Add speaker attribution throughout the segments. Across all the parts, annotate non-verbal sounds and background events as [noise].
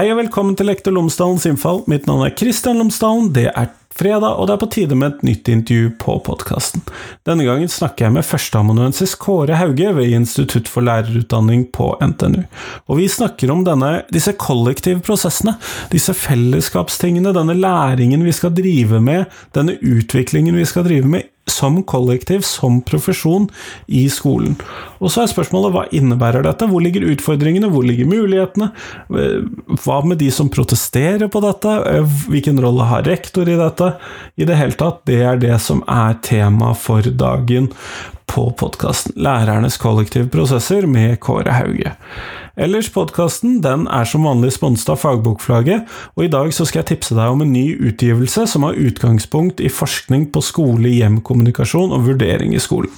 Speaker 1: Hei og velkommen til Lektor Lomsdalens innfall. Mitt navn er Kristian Lomsdalen. Det er fredag, og det er på tide med et nytt intervju på podkasten. Denne gangen snakker jeg med førsteamanuensis Kåre Hauge ved Institutt for lærerutdanning på NTNU. Og vi snakker om denne, disse kollektive prosessene, disse fellesskapstingene, denne læringen vi skal drive med, denne utviklingen vi skal drive med som kollektiv, som profesjon, i skolen. Og så er spørsmålet hva innebærer dette? Hvor ligger utfordringene? Hvor ligger mulighetene? Hva med de som protesterer på dette? Hvilken rolle har rektor i dette? I det hele tatt, det er det som er tema for dagen på podkasten Lærernes kollektivprosesser' med Kåre Hauge. Ellers, podkasten den er som vanlig sponset av Fagbokflagget, og i dag så skal jeg tipse deg om en ny utgivelse som har utgangspunkt i forskning på skole-hjem-kommunikasjon og vurdering i skolen.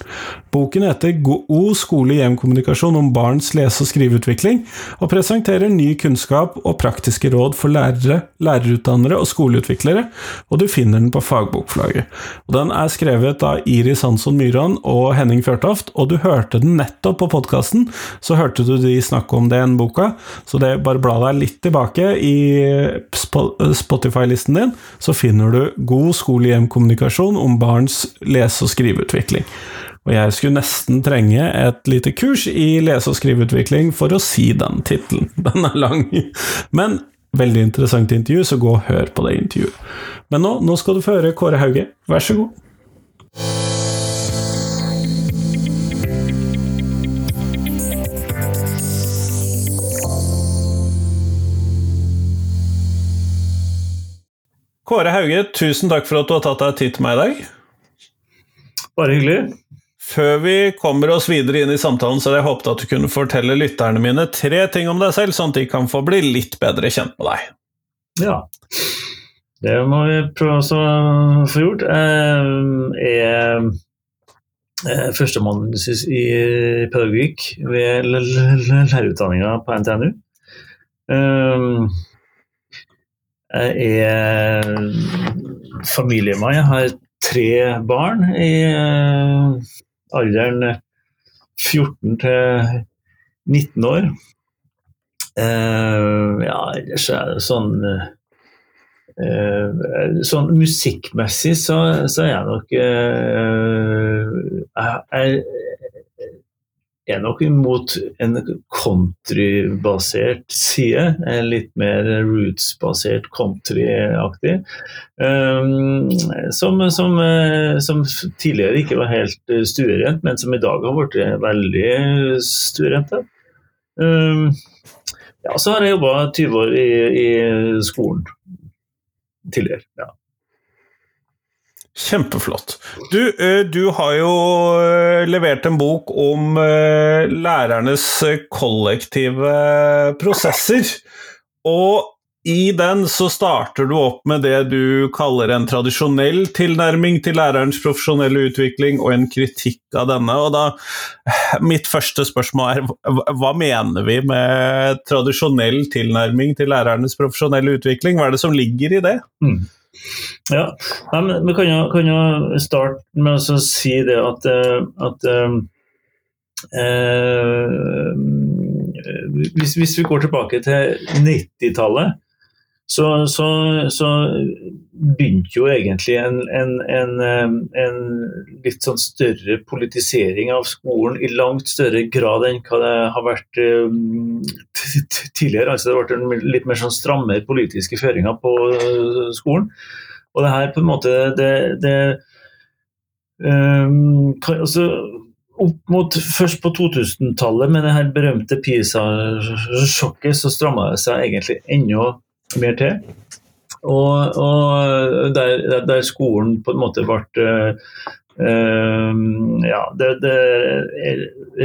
Speaker 1: Boken heter God skole-hjem-kommunikasjon om barns lese- og skriveutvikling, og presenterer ny kunnskap og praktiske råd for lærere, lærerutdannere og skoleutviklere, og du finner den på Fagbokflagget. Og den er skrevet av Iris Hansson Myran og Henning Fjørtoft, og du hørte den nettopp på podkasten, så hørte du de snakke om den boka, så det bare bla deg litt tilbake i Spotify-listen din, så finner du God skole-hjem-kommunikasjon om barns lese- og skriveutvikling. Og jeg skulle nesten trenge et lite kurs i lese- og skriveutvikling for å si den tittelen. [laughs] Den er lang. Men veldig interessant intervju, så gå og hør på det intervjuet. Men nå, nå skal du få høre Kåre Hauge. Vær så god. Kåre Hauge, tusen takk for at du har tatt deg tid til meg i dag.
Speaker 2: Bare hyggelig.
Speaker 1: Før vi kommer oss videre inn i samtalen, så hadde jeg håpet at du kunne fortelle lytterne mine tre ting om deg selv, sånn at de kan få bli litt bedre kjent med deg.
Speaker 2: Ja, det må vi prøve å få gjort. Jeg er førstemann i pedagogikk ved lærerutdanninga på NTNU. Jeg er familiemann. Jeg har tre barn i alderen 14 til 19 år. Ja, ellers er det sånn Sånn musikkmessig så, så er jeg nok Jeg er nok imot en countrybasert side. Litt mer roots-basert countryaktig. Som, som, som, tidligere ikke var helt stuerent, men som i dag har blitt veldig stuerente. Ja, så har jeg jobba 20 år i, i skolen tidligere. ja.
Speaker 1: Kjempeflott. Du, du, har jo levert en bok om lærernes kollektive prosesser. Og i den så starter du opp med det du kaller en tradisjonell tilnærming til lærerens profesjonelle utvikling, og en kritikk av denne. Og da, mitt første spørsmål er hva mener vi med tradisjonell tilnærming til lærernes profesjonelle utvikling? Hva er det som ligger i det?
Speaker 2: Mm. Ja, Vi kan kan jo starte med å si det at, at eh, hvis, hvis, vi går tilbake til 90-tallet, så, så, så, begynte jo egentlig en, en, en, en, litt sånn større politisering av skolen i langt større grad enn hva det har vært tidligere. Altså det ble litt mer sånn strammere politiske føringer på uh, skolen. Og det her på en måte det, det um, altså, opp mot først på 2000-tallet med det her berømte PISA-sjokket, så stramma det seg egentlig ennå mer til. Og, og der, der, skolen på en måte ble uh, ja, det, det,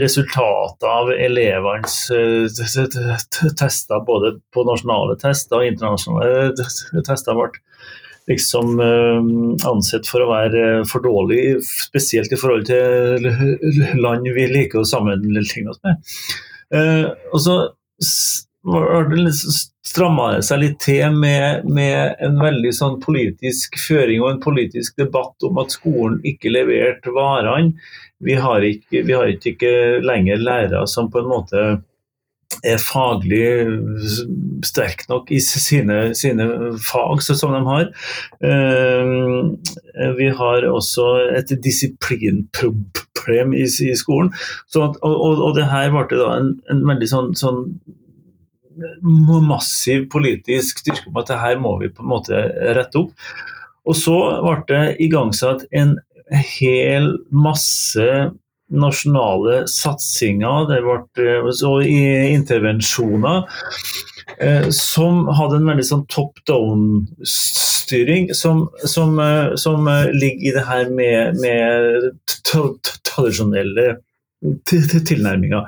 Speaker 2: Resultatet av elevenes uh, tester, både på nasjonale tester og internasjonale tester, ble liksom uh, ansett for å være for dårlig, spesielt i forhold til land vi liker å sammenligne oss med. og så stramma det seg litt til med, med, en veldig sånn politisk føring og en politisk debatt om at skolen ikke leverte varene. Vi har ikke, vi har ikke lenger lærere som på en måte er faglig sterk nok i sine, sine fag som de har. Vi har også et disiplinproblem i, i skolen. At, og, og, og, det her ble da en, en veldig sånn, sånn massiv politisk styrke om at det her må vi på en måte rette opp. Og så ble det igangsatt en hel masse nasjonale satsinger, det ble så intervensjoner, eh, som hadde en veldig sånn top down-styring, som, som, eh, som, ligger i det her med, med tradisjonelle tilnærminga.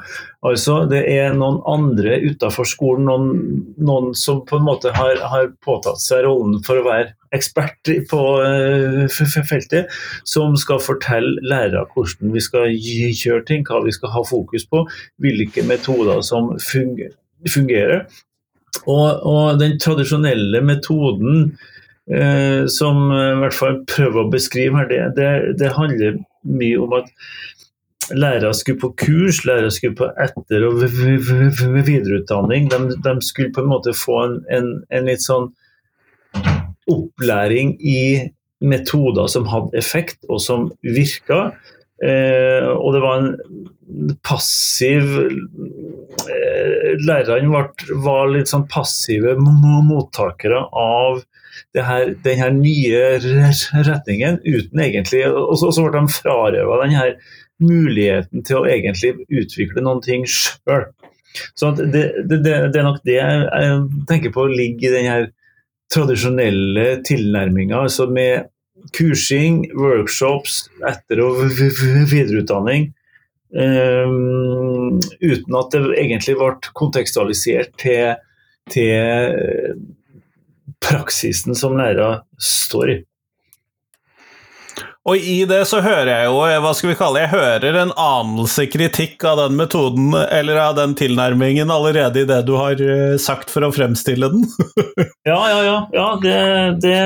Speaker 2: Altså, det er noen andre utenfor skolen, noen, noen, som på en måte har, har, påtatt seg rollen for å være ekspert på uh, feltet, som skal fortelle lærere hvordan vi skal kjøre ting, hva vi skal ha fokus på, hvilke metoder som fungerer. Og, og den tradisjonelle metoden uh, som uh, i hvert fall prøver å beskrive her, det, det, det handler mye om at lærere skulle på kurs, lærere skulle på etter- og videreutdanning. De, de, skulle på en måte få en, en, en, litt sånn opplæring i metoder som hadde effekt, og som virka. Eh, og det var en passiv eh, Lærerne var, litt sånn passive mottakere av her, den her nye retningen, uten egentlig Og så ble de frarøva den her muligheten til å egentlig utvikle noen ting sjøl. Så det, det, det, er nok det jeg tenker på ligger i den her tradisjonelle tilnærminga, altså med kursing, workshops, etter- og videreutdanning. Um, uten at det egentlig ble kontekstualisert til, til praksisen som lærer står i.
Speaker 1: Og i det så hører jeg jo, hva skal vi kalle jeg hører en anelse kritikk av den metoden, eller av den tilnærmingen, allerede i det du har eh, sagt for å fremstille den. [laughs]
Speaker 2: ja, ja, ja. ja det, det,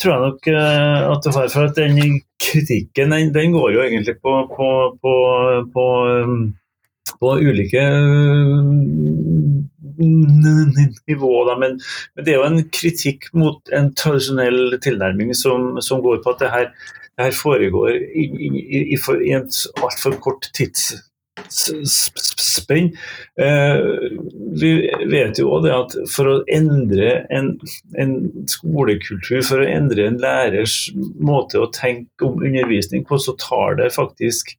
Speaker 2: tror jeg nok eh, at du har. For at den kritikken, den, den går jo egentlig på, på, på, på, um, på ulike nivå. Men, men, det er jo en kritikk mot en tradisjonell tilnærming som, som går på at det her det her foregår i, i, i, i en altfor kort tidsspenn. Eh, vi vet jo også at for å endre en, en, skolekultur, for å endre en lærers måte å tenke om undervisning på, så tar det faktisk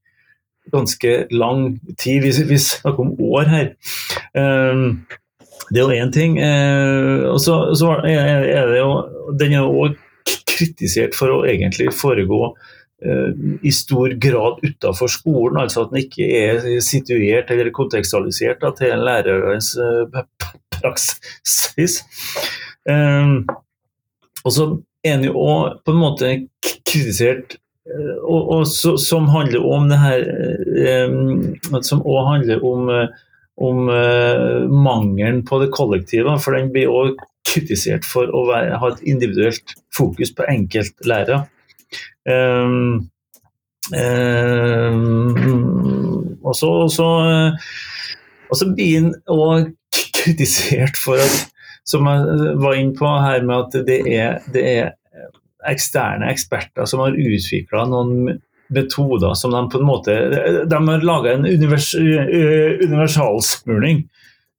Speaker 2: ganske lang tid. Vi, vi snakker om år her. Eh, det er jo én ting. Eh, og så, så er det jo Den er jo også kritisert for å egentlig foregå uh, i stor grad utenfor skolen, altså at den ikke er situert eller kontekstualisert da, til lærerens uh, praksis. Um, og så er den jo òg på en måte kritisert og, og så, som handler om det her um, Som òg handler om, om uh, mangelen på det kollektive. For den blir òg kritisert for å være, ha et individuelt fokus på enkeltlærere. Um, um, og så, blir han òg kritisert for at, som jeg var inne på her, med at det er, det er eksterne eksperter som har utvikla noen metoder som de på en måte De har laga en univers, universalsmurning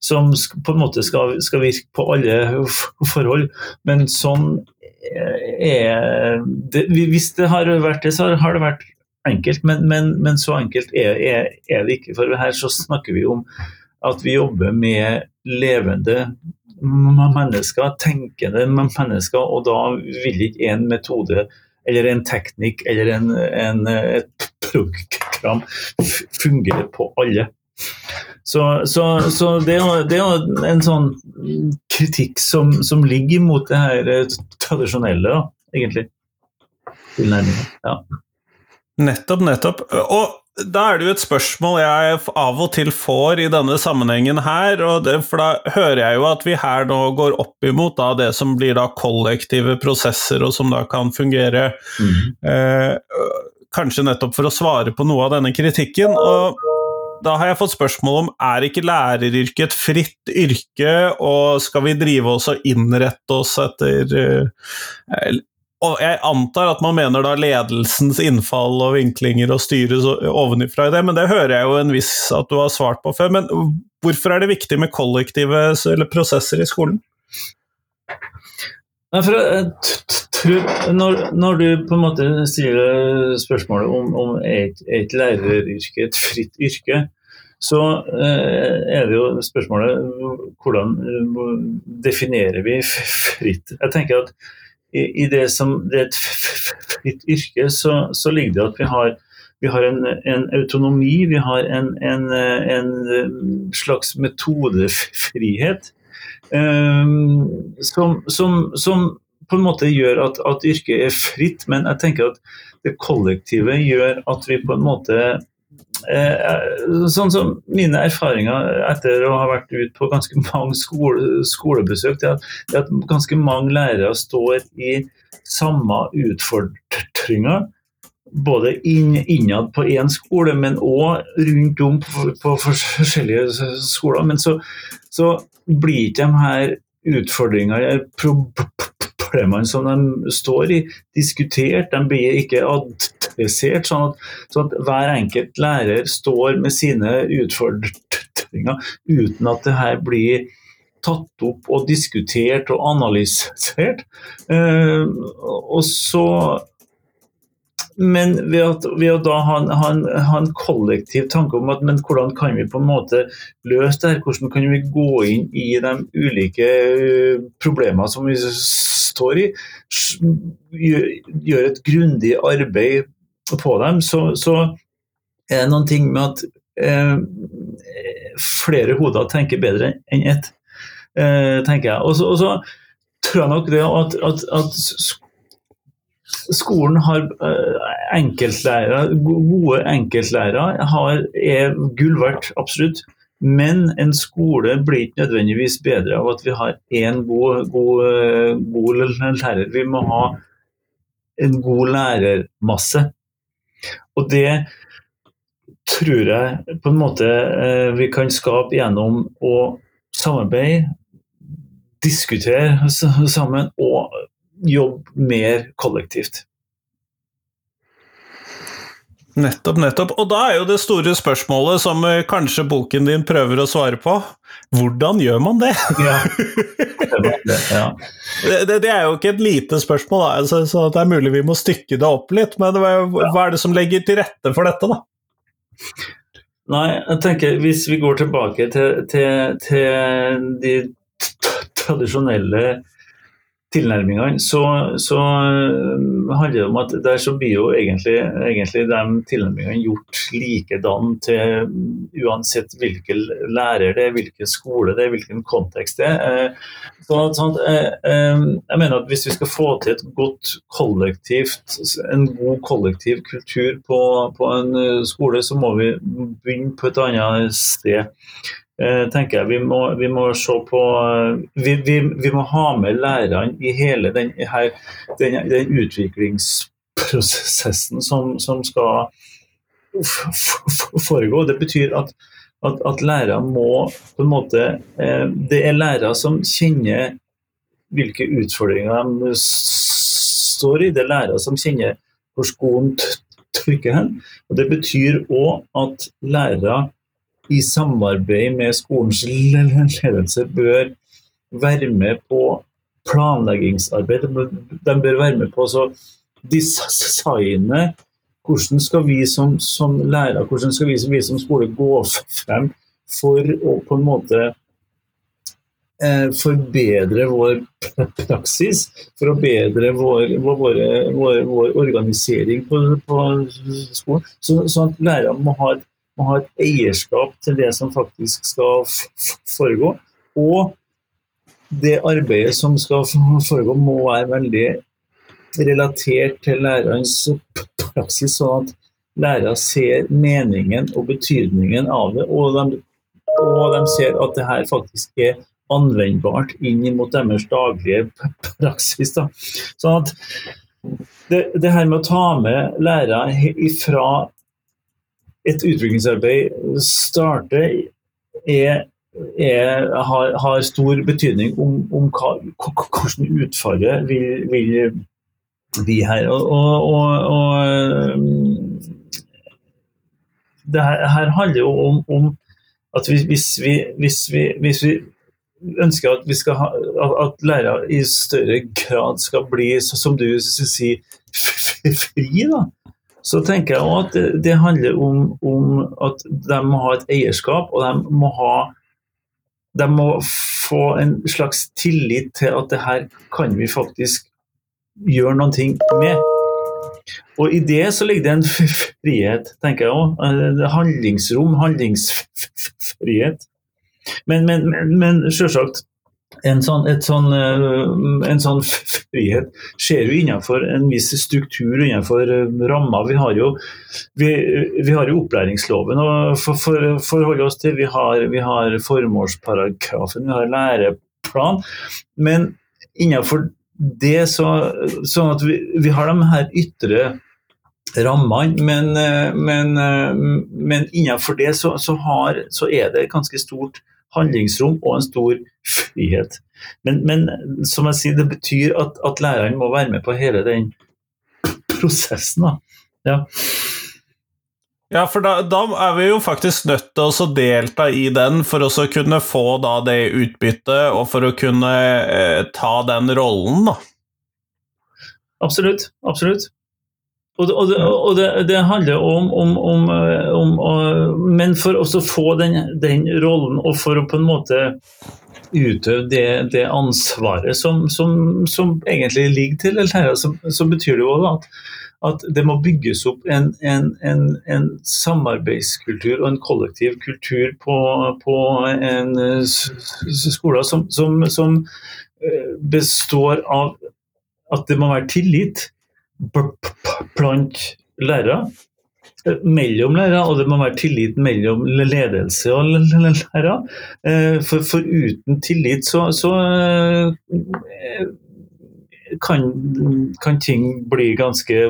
Speaker 2: som på en måte skal, skal virke på alle forhold. Men sånn er det, Hvis det har vært det, så har det vært enkelt. Men, men, men så enkelt er, er, er, det ikke. For her så snakker vi om at vi jobber med levende mennesker, tenkende mennesker, og da vil ikke en metode eller en teknikk eller en, en, et program fungere på alle. Så, så, så det, er, det, er, en sånn kritikk som, som ligger mot det her eh, tradisjonelle, da, egentlig. Ja.
Speaker 1: Nettopp, nettopp. Og da er det jo et spørsmål jeg av og til får i denne sammenhengen her, det, for da hører jeg jo at vi her nå går opp imot da, det som blir da kollektive prosesser, og som da kan fungere mm. eh, Kanskje nettopp for å svare på noe av denne kritikken. og da har jeg fått spørsmål om er ikke læreryrket et fritt yrke, og skal vi drive oss og innrette oss etter uh, og Jeg antar at man mener da ledelsens innfall og vinklinger og styres ovenifra i det, men det hører jeg jo en viss at du har svart på før. Men hvorfor er det viktig med kollektive prosesser i skolen?
Speaker 2: Nei, for jeg tror, når, når, du på en måte stiller spørsmålet om, om er et læreryrke et fritt yrke, så eh, er det jo spørsmålet hvordan eh, definerer vi fritt? Jeg tenker at i, i det som det er et fritt yrke, så, så ligger det at vi har, vi har en, en, autonomi, vi har en, en, en slags metodefrihet. Um, som, som, som, på en måte gjør at, at, yrket er fritt, men jeg tenker at det kollektive gjør at vi på en måte eh, Sånn som mine erfaringer etter å ha vært ute på ganske mange skole, skolebesøk, det at, det at ganske mange lærere står i samme utfordringer både inn, innad på én skole, men òg rundt om på, på, forskjellige skoler. Men så, så blir ikke de her utfordringene, problemene som de står i, diskutert. De blir ikke adressert, sånn at, sånn at hver enkelt lærer står med sine utfordringer uten at det her blir tatt opp og diskutert og analysert. Eh, og så men ved, at, ved å da ha en, ha, en, ha en, kollektiv tanke om at men hvordan kan vi på en måte løse det her, hvordan kan vi gå inn i de ulike uh, problemene som vi står i, gjøre et grundig arbeid på dem, så, så, er det noen ting med at eh, flere hoder tenker bedre enn ett, eh, tenker jeg. Og så, tror jeg nok det at, at, at skolen har enkeltlærere, gode enkeltlærere har, er gull verdt, absolutt. Men en skole blir ikke nødvendigvis bedre av at vi har én god, god, eh, god, lærer. Vi må ha en god lærermasse. Og det tror jeg på en måte eh, vi kan skape gjennom å samarbeide, diskutere sammen og jobbe mer kollektivt.
Speaker 1: Nettopp, nettopp. Og da er jo det store spørsmålet, som eh, kanskje boken din prøver å svare på, hvordan gjør man det? Ja. [laughs] Det, ja. det, det, er jo ikke et lite spørsmål, da, altså, så det er mulig vi må stykke det opp litt. Men hva er det som legger til rette for dette, da?
Speaker 2: Nei, jeg tenker Hvis vi går tilbake til, til, til de tradisjonelle tilnærmingene, så, så, eh, handler det om at der så blir jo egentlig, egentlig de tilnærmingene gjort likedan til uansett hvilken lærer det er, hvilken skole det er, hvilken kontekst det er. Så, sånn, jeg mener at Hvis vi skal få til et godt kollektivt, en god kollektiv kultur på, på en skole, så må vi begynne på et annet sted. Eh, tenker jeg. Vi må, vi må se på eh, vi, vi, vi, må ha med lærerne i hele den, her, den, den utviklingsprosessen som, som skal foregå. Det betyr at, at, at lærere må på en måte eh, Det er lærere som kjenner hvilke utfordringer de står i. Det er lærere som kjenner hvor skoen trykker hen. Og Det betyr òg at lærere i samarbeid med skolens ledelse bør være med på planleggingsarbeid. De bør være med på å designe hvordan skal vi som, som lærer, hvordan skal vi vi som skole gå frem for å på en måte eh, forbedre vår praksis, for å bedre vår, vår, vår, vår organisering på, på skolen. Så, sånn at lærerne må ha et må ha et eierskap til det som faktisk skal foregå. Og det arbeidet som skal foregå, må være veldig relatert til lærerens praksis, sånn at lærere ser meningen og betydningen av det, og de, og de ser at det her faktisk er anvendbart inn mot deres daglige praksis. Da. Sånn at det, det, her med å ta med lærere ifra et utviklingsarbeid starter, er, er, har, har, stor betydning om, om hva, hvordan utfallet vil, vil bli her. Og, og, og, og det her, her, handler jo om, om at hvis vi, hvis, vi, hvis vi, ønsker at, vi skal ha, at lærere i større grad skal bli, som du sier, fri, da, så tenker jeg også at det, det handler om, om, at de må ha et eierskap, og de må ha de må få en slags tillit til at det her kan vi faktisk gjøre noe med. Og i det så ligger det en frihet, tenker jeg òg. Eh, handlingsrom, handlingsfrihet. Men, men, men, men selvsagt, en sånn, sånn, eh, en sånn, frihet skjer jo innenfor en viss struktur, innenfor eh, rammer. Vi har jo, vi, vi har jo opplæringsloven å for, for, forholde oss til. Vi har, vi har formålsparagrafen, vi har læreplan. Men innenfor det så, sånn at vi, vi har de her ytre rammene, men, eh, men, men innenfor det så, så, har, så er det ganske stort handlingsrom og en stor frihet. Men, men som jeg sier, det betyr at, at læreren må være med på hele den prosessen. Da. Ja.
Speaker 1: Ja, for da, da, er vi jo faktisk nødt til å delta i den for å kunne få det utbyttet, og for å kunne eh, ta den rollen, da.
Speaker 2: Absolutt. Absolutt. Og, og, og det, det, handler om, om, om, om, Men for å få den, den, rollen, og for å på en måte utøve det, det ansvaret som, som, som, egentlig ligger til lærere, så, så, betyr det jo at, at det må bygges opp en, en, en, en, samarbeidskultur og en kollektiv kultur på, på en skole som, som eh, består av at det må være tillit blant lærere. Mellom lærere, og det må være tillit mellom ledelse og lærere. Eh, for, for uten tillit så, så eh, kan, kan, ting bli ganske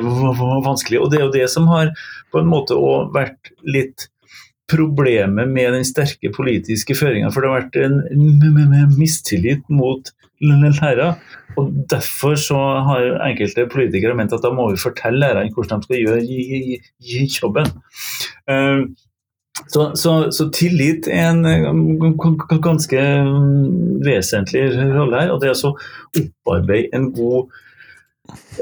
Speaker 2: vanskelig. Og det er jo det som har på en måte òg vært litt problemet med den sterke politiske føringa. For det har vært en mistillit mot lærere. Og Derfor så har enkelte politikere ment at da må vi fortelle lærerne hvordan de skal gjøre jobben. Uh, så, så, så, tillit er en ganske vesentlig rolle her. Og det er å opparbeide en god,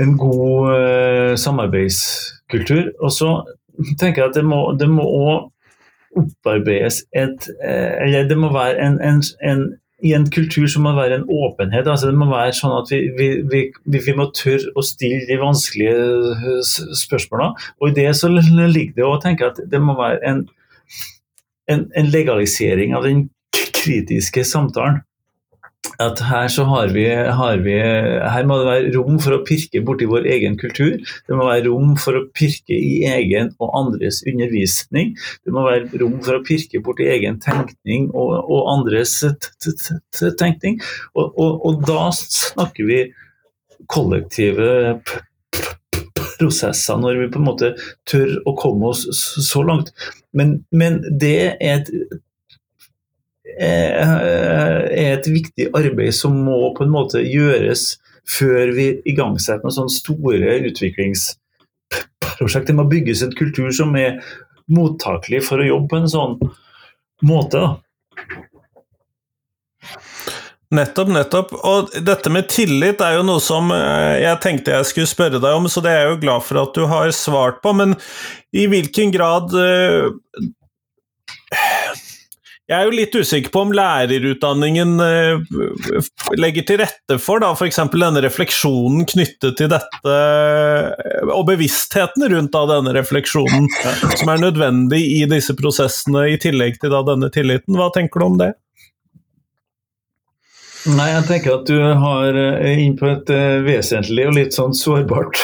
Speaker 2: en god uh, samarbeidskultur. Og så tenker jeg at det må, det opparbeides et uh, Eller det må være en, en, en i en kultur så må det være en åpenhet. altså Det må være sånn at vi, vi, vi, vi må tørre å stille de vanskelige spørsmålene. Og i det så ligger det å tenke at det må være en, en, en legalisering av den kritiske samtalen at her så har vi, har vi, Her må det være rom for å pirke borti vår egen kultur. Det må være rom for å pirke i egen og andres undervisning. Det må være rom for å pirke borti egen tenkning og, og andres tenkning. Og, og, og, da snakker vi kollektive prosesser, når vi på en måte tør å komme oss så langt. Men, men det er et er et viktig arbeid som må på en måte gjøres før vi igangsetter noen sånne store utviklingsprosjekt. Det må bygges en kultur som er mottakelig for å jobbe på en sånn måte. da.
Speaker 1: Nettopp, nettopp. Og dette med tillit er jo noe som eh, jeg tenkte jeg skulle spørre deg om, så det er jeg jo glad for at du har svart på. Men i hvilken grad uh, jeg er jo litt usikker på om lærerutdanningen eh, legger til rette for da, f.eks. denne refleksjonen knyttet til dette, eh, og bevisstheten rundt da, denne refleksjonen, som er nødvendig i disse prosessene, i tillegg til da, denne tilliten. Hva tenker du om det?
Speaker 2: Nei, jeg tenker at du har eh, inn på et vesentlig og litt sånn sårbart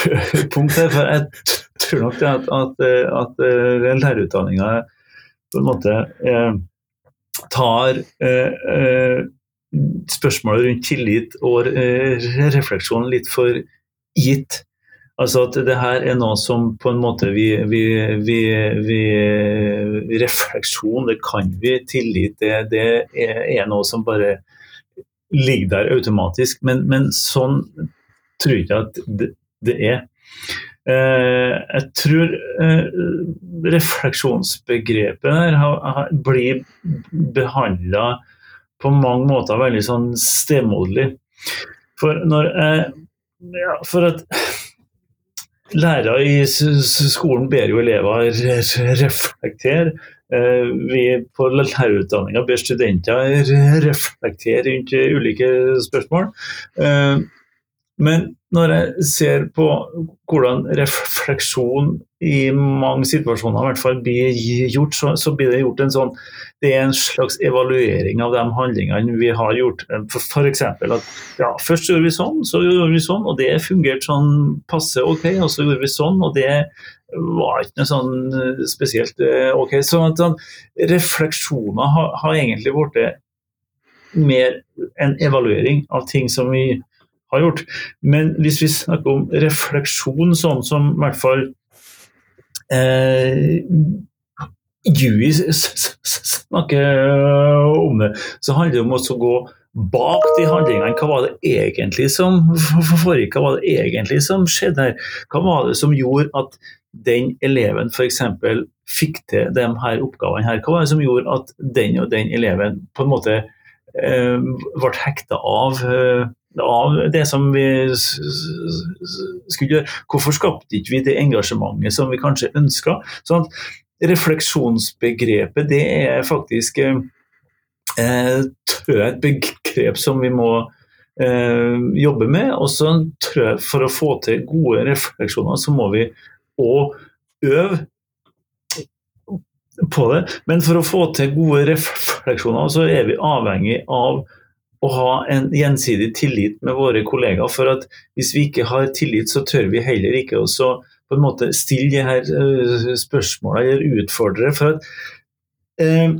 Speaker 2: punkt her. For jeg tror nok at, at, at lærerutdanninga på en måte uh, tar eh, eh, spørsmålet rundt tillit og eh, refleksjon litt for gitt. Altså at det her er noe som på en måte vi, vi, vi, vi Refleksjon, det kan vi. Tillit, det, det er, noe som bare ligger der automatisk. Men, men sånn tror jeg ikke at det, det er. Eh, jeg tror eh, refleksjonsbegrepet her blir behandla på mange måter veldig sånn stemoderlig. For når jeg ja, For at lærere i skolen ber jo elever reflektere. Eh, vi på lærerutdanninga ber studenter reflektere rundt ulike spørsmål. Men når jeg ser på hvordan refleksjon i mange situasjoner i hvert fall blir gjort, så, så blir det gjort en sånn Det er en slags evaluering av de handlingene vi har gjort. F.eks. at ja, først gjorde vi sånn, så gjorde vi sånn, og det fungerte sånn passe ok. Og så gjorde vi sånn, og det var ikke noe sånn eh, spesielt eh, ok. Så sånn, refleksjoner har, har egentlig blitt mer en evaluering av ting som vi har gjort. Men hvis vi snakker om refleksjon, sånn som i hvert fall eh, Dewey snakker om det, så handler det om å gå bak de handlingene. Hva var det egentlig som foregikk? Hva var det egentlig som skjedde her? Hva var det som gjorde at den eleven f.eks. fikk til de her oppgavene her? Hva var det som gjorde at den og den eleven på en måte eh, ble hekta av eh, av det som vi skulle gjøre. Hvorfor skapte ikke vi det engasjementet som vi kanskje ønska? Sånn refleksjonsbegrepet det er faktisk eh, et begrep som vi må eh, jobbe med. Og så tror jeg for å få til gode refleksjoner, så må vi òg øve på det. Men for å få til gode refleksjoner, så er vi avhengig av å ha en gjensidig tillit med våre kollegaer. For at hvis vi ikke har tillit, så tør vi heller ikke å på en måte stille de her uh, spørsmålene eller utfordre. For at eh,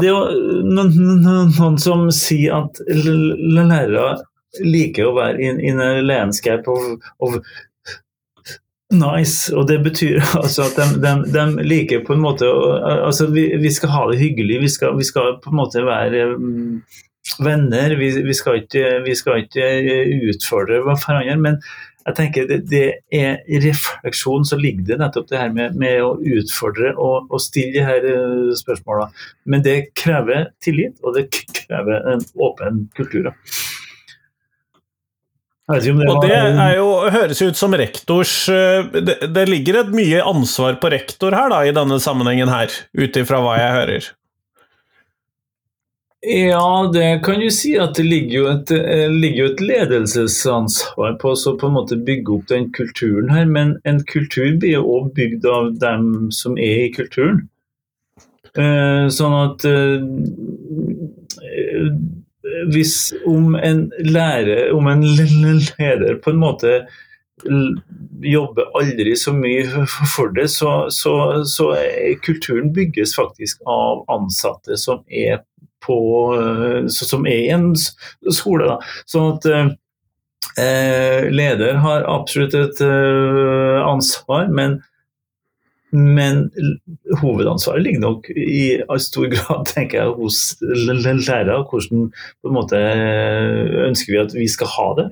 Speaker 2: det er jo noen, som sier at lærere liker å være in, in a landscape of, of Nice, og det betyr [laughs] altså at de, de, de, liker på en måte altså vi, vi, skal ha det hyggelig, vi skal, vi skal på en måte være um, venner. Vi, vi, skal ikke, vi, skal ikke, utfordre hverandre. Men jeg tenker det, det er i refleksjon så ligger det nettopp det her med, med å utfordre og, og stille de her spørsmåla. spørsmålene. Men det krever tillit, og det krever en åpen kultur.
Speaker 1: Det og det er jo, høres ut som rektors eh, det, det, ligger et mye ansvar på rektor her da, i denne sammenhengen her, ut ifra hva jeg hører?
Speaker 2: Ja, det kan du si. at Det ligger jo et, eh, ligger et ledelsesansvar på å på en måte bygge opp den kulturen her. Men en kultur blir jo også bygd av dem som er i kulturen. Eh, sånn at eh, hvis om en lærer, om en leder på en måte jobber aldri så mye for det, så, så, så kulturen bygges faktisk av ansatte som er på, eh, som er i en skole. Da. Sånn at eh, leder har absolutt et eh, ansvar, men, men hovedansvaret ligger nok i, stor grad [laughs] tenker jeg, hos lærere. Hvordan på en måte ønsker vi at vi skal ha det.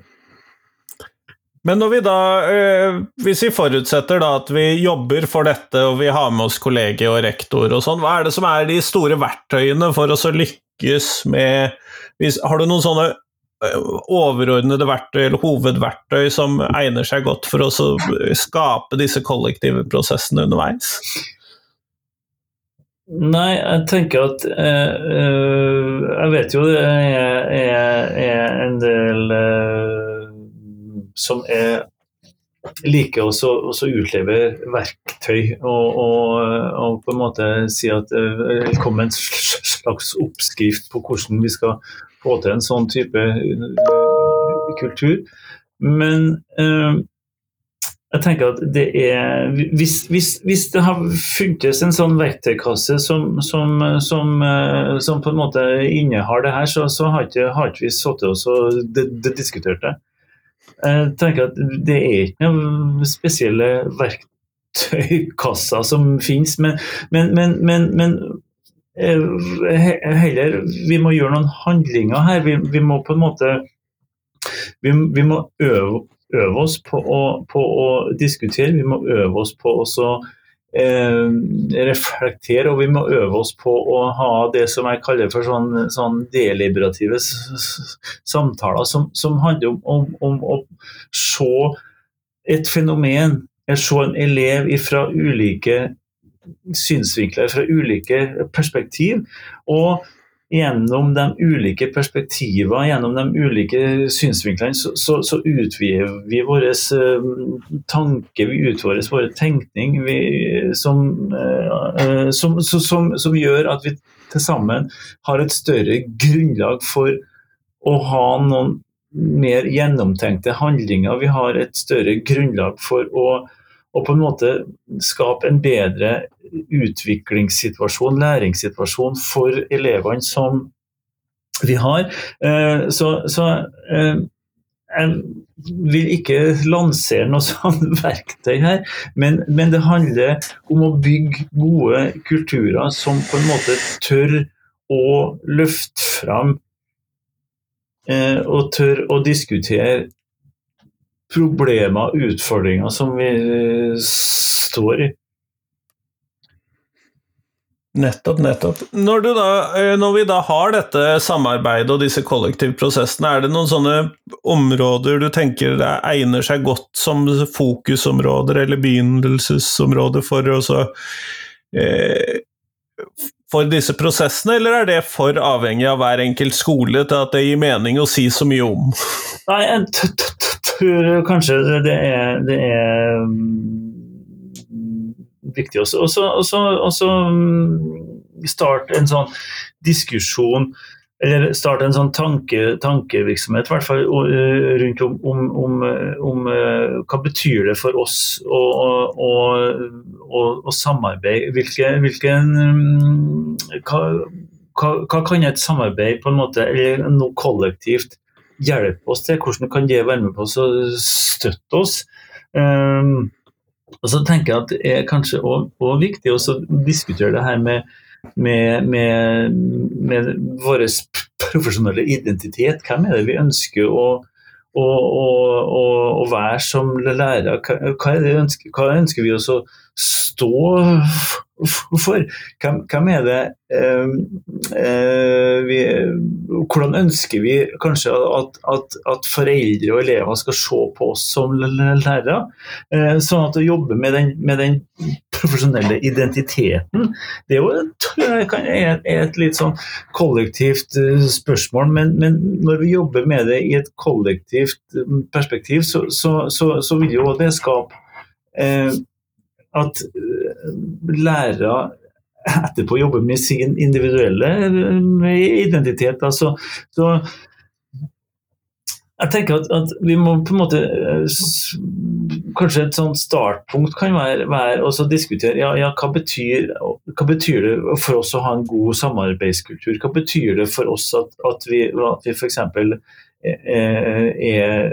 Speaker 1: Men når vi da, øh, hvis vi forutsetter da at vi jobber for dette, og vi har med oss kollegier og rektor og sånn, hva er det som er de store verktøyene for oss å lykkes med Har du noen sånne overordnede verktøy eller hovedverktøy som egner seg godt for oss å skape disse kollektive prosessene underveis?
Speaker 2: Nei, jeg tenker at eh, Jeg vet jo det er, er, er en del øh, som er liker også å utleve verktøy og, og, og, på en måte si at det kommer en slags oppskrift på hvordan vi skal få til en sånn type uh, kultur. Men eh, jeg tenker at det er Hvis, hvis, hvis det har funtes en sånn verktøykasse som, som, som, uh, som, på en måte innehar det her, så, så har ikke, har ikke vi sittet og diskutert det. Jeg tenker at det er ikke noen spesielle verktøykasser som finnes, men, men, men, men, men heller Vi må gjøre noen handlinger her. Vi, vi må på en måte vi, vi må øve, øve oss på å, på å, diskutere, vi må øve oss på å eh, reflektere, og vi må øve oss på å ha det som jeg kaller for sånn, sånn deliberative samtaler, som, som handler om, om, om, å se et fenomen, se en elev fra ulike synsvinkler, fra ulike perspektiv. og gjennom de ulike perspektivene, gjennom de ulike synsvinklene, så, så, så utvider vi vår uh, tanke, vi utvider vår tenkning, vi, som, uh, som, som, som, gjør at vi til sammen har et større grunnlag for å ha noen mer gjennomtenkte handlinger. Vi har et større grunnlag for å og på en måte skape en bedre utviklingssituasjon, læringssituasjon for elevene som vi har. Eh, så, så eh, jeg vil ikke lansere noe [laughs] sånn verktøy her, men, men, det handler om å bygge gode kulturer som på en måte tør å løfte fram eh, og tør å diskutere problemer og utfordringer som vi står i.
Speaker 1: Nettopp, nettopp. Når, da, eh, når, vi da har dette samarbeidet og disse kollektivprosessene, er det noen sånne områder du tenker det egner seg godt som fokusområder eller begynnelsesområder for, å eh, for disse prosessene, eller er det for avhengig av hver enkelt skole til at det gir mening å si så mye om?
Speaker 2: Nei, jeg tror kanskje det er, det er viktig også. Og så mm, starte en sånn diskusjon eller starte en sånn tanke, tankevirksomhet i hvert fall rundt om, om, om, om hva betyr det for oss å, å, å, å samarbeide. Hvilke, hvilken, mm, hva, hva, hva, kan et samarbeid på en måte, eller noe kollektivt hjelpe oss til? Hvordan kan det være med på å støtte oss? Um, og så tenker jeg at Det er kanskje også viktig å diskutere det her med, med, med, med vår profesjonelle identitet. Hvem er det vi ønsker å, å, å, å være som lærer? Hva, hva, ønsker, hva ønsker, vi å stå for? Hvem, hvem er det eh, eh, vi, Hvordan ønsker vi kanskje at, at, at, foreldre og elever skal se på oss som lærere? Eh, sånn at å jobbe med den, med den profesjonelle identiteten, det er jo er, er et litt sånn kollektivt uh, spørsmål. Men, men, når vi jobber med det i et kollektivt um, perspektiv, så, så, så, så vil jo det skape eh, at lærere etterpå jobber med sin individuelle identitet. Altså, så jeg tenker at, at, vi må på en måte eh, Kanskje et sånt startpunkt kan være, være å diskutere ja, ja, hva, betyr, hva betyr det for oss å ha en god samarbeidskultur? Hva betyr det for oss at, at vi, at vi f.eks. Eh,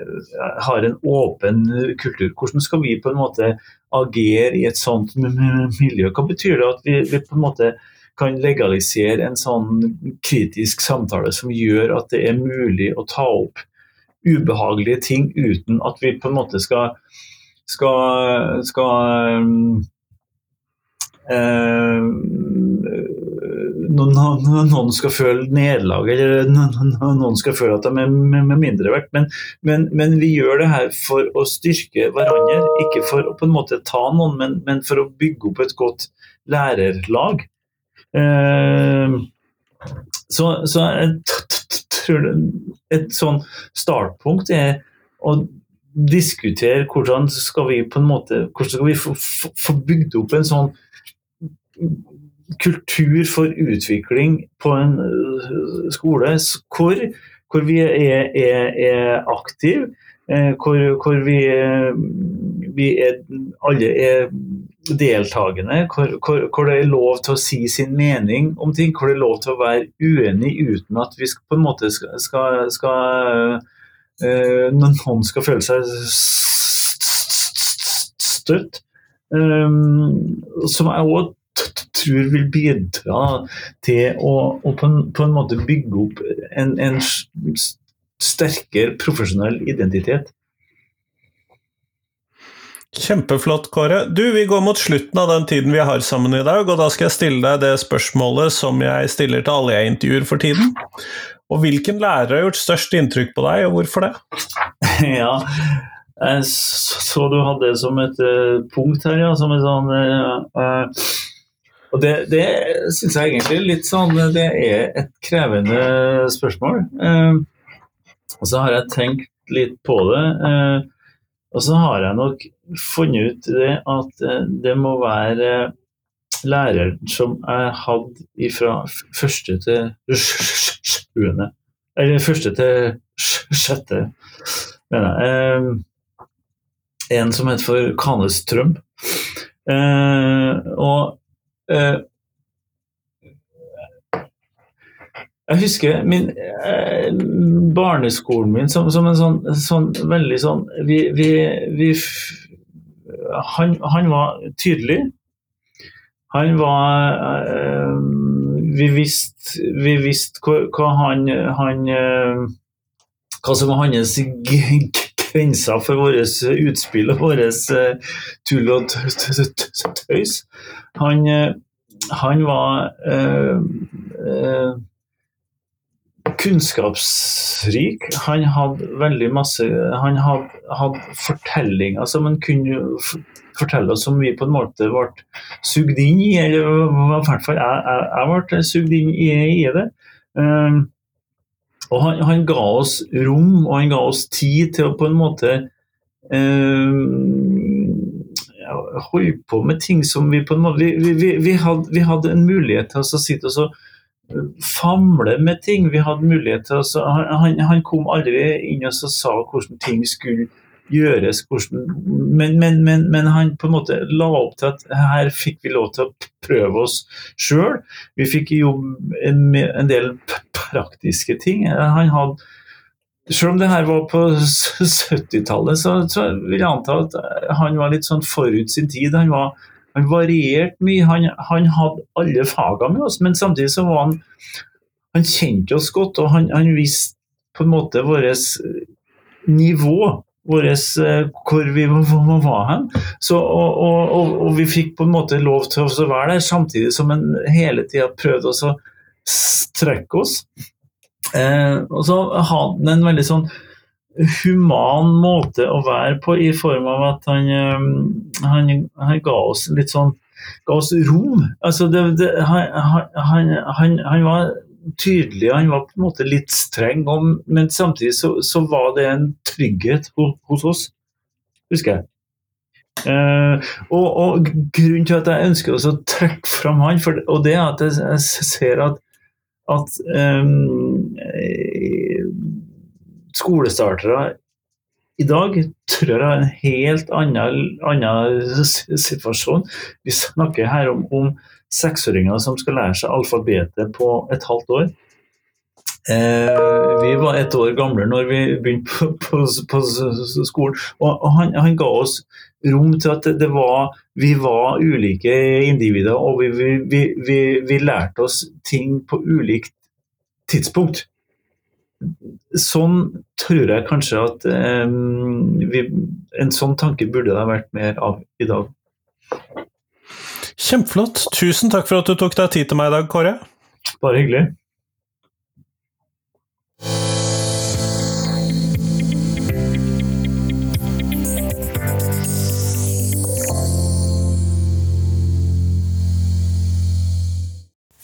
Speaker 2: har en åpen kultur? Hvordan skal vi på en måte agere i et sånt miljø? Hva betyr det at vi, vi på en måte kan legalisere en sånn kritisk samtale som gjør at det er mulig å ta opp ubehagelige ting uten at vi på en måte skal, skal, skal eh, noen, skal føle nederlag, eller noen skal føle at de er med mindre verdt. Men, men, men, vi gjør det her for å styrke hverandre, ikke for å på en måte ta noen, men, men for å bygge opp et godt lærerlag. Eh, så, så tror et sånn startpunkt er å diskutere hvordan skal vi på en måte hvordan skal vi få, få bygd opp en sånn kultur for utvikling på en øh, skole hvor, hvor vi er, er, er aktive, øh, hvor, hvor vi, øh, vi er, alle er deltakende, hvor, hvor, det er lov til å si sin mening om ting, hvor det er lov til å være uenig uten at vi på en måte skal, skal, skal eh, noen skal føle seg støtt. Um, som jeg òg tror vil bidra til å, å på, en, på, en, måte bygge opp en, en sterkere profesjonell identitet.
Speaker 1: Kjempeflott, Kåre. Du, Vi går mot slutten av den tiden vi har sammen i dag, og da skal jeg stille deg det spørsmålet som jeg stiller til alle jeg intervjuer for tiden. Og Hvilken lærer har gjort størst inntrykk på deg, og hvorfor det? [laughs]
Speaker 2: ja, jeg så du hadde det som et uh, punkt her, ja. Som et sånn uh, uh, Og det, det syns jeg egentlig er litt sånn Det er et krevende spørsmål. og så har jeg tenkt litt på det. og så har jeg nok funnet ut det at eh, det må være læreren som jeg hadde fra første til sjuende. Eller første til sjette, mener jeg. Eh, en som heter for Kanestrøm. Eh, og jeg husker min, eh, barneskolen min som, som en sånn, sånn, veldig sånn vi, vi, vi han, han, var tydelig. Han var øh, Vi visste, vi visste hva, hva, han, han Hva som var hans grenser for våre utspill og våre tull og tøys. Han, han var øh, kunnskapsrik. Han hadde veldig masse Han hadde, hadde fortellinger som han kunne fortelle oss som vi på en måte ble sugd inn i. Eller i hvert fall jeg, jeg, jeg ble sugd inn i, i det. Um, og han, han, ga oss rom og han ga oss tid til å på en måte eh, holde på med ting som vi på en måte Vi, vi, vi, hadde, vi hadde, en mulighet til å sitte og så famle med ting. Vi hadde mulighet til å han, han, kom aldri inn og sa hvordan ting skulle gjøres, hvordan, men, men, men, men, han på en måte la opp til at her fikk vi lov til å prøve oss sjøl. Vi fikk jo en, en del praktiske ting. Han hadde selv om det her var på 70-tallet, så, så, vil jeg anta at han var litt sånn forut sin tid. Han var han varierte mye. Han, han, hadde alle fagene med oss, men samtidig så var han Han kjente oss godt, og han, han visste på en måte vårt nivå. Våres, eh, hvor vi var hen. Så, og, og, og, vi fikk på en måte lov til å være der, samtidig som en hele tida prøvde å strekke oss. Eh, og så hadde han en veldig sånn human måte å være på, i form av at han, eh, han, han ga oss litt sånn ga oss rom. Altså det, det, han, han, han, var tydelig, han var på en måte litt streng, og, men samtidig så, så, var det en trygghet hos, hos oss, husker jeg. Uh, og, og, Grunnen til at jeg ønsker å trekke fram han, for, og det er at jeg, jeg ser at, at um, skolestartere i dag tror jeg er en helt annen, annen situasjon. Vi snakker her om, om seksåringer som skal lære seg alfabetet på et halvt år. Eh, vi var ett år gamle når vi begynte på, på, på skolen, og han, han, ga oss rom til at det var, vi var ulike individer, og vi, vi, vi, vi lærte oss ting på ulikt tidspunkt sånn tror jeg kanskje at eh, en sånn tanke burde det ha vært mer av i dag.
Speaker 1: Kjempeflott. Tusen takk for at du tok deg tid til meg i dag, Kåre.
Speaker 2: Bare hyggelig.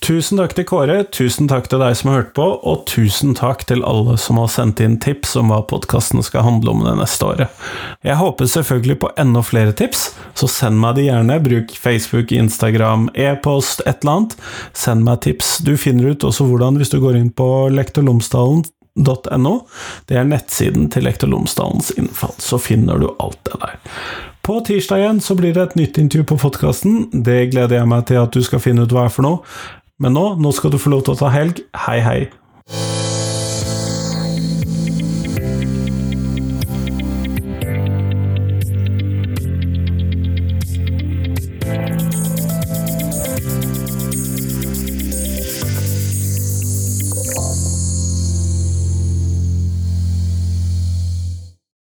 Speaker 1: Tusen takk til Kåre, tusen takk til deg som har hørt på, og tusen takk til alle som har sendt inn tips om hva podkasten skal handle om det neste året. Jeg håper selvfølgelig på enda flere tips, så send meg de gjerne. Bruk Facebook, Instagram, e-post, et eller annet. Send meg tips. Du finner ut også hvordan hvis du går inn på lektorlomsdalen.no. Det er nettsiden til Lektor Lomsdalens innfall, så finner du alt det der. På tirsdag igjen så blir det et nytt intervju på podkasten. Det gleder jeg meg til at du skal finne ut hva er for noe. Men nå, nå skal du få lov til å ta helg. Hei, hei.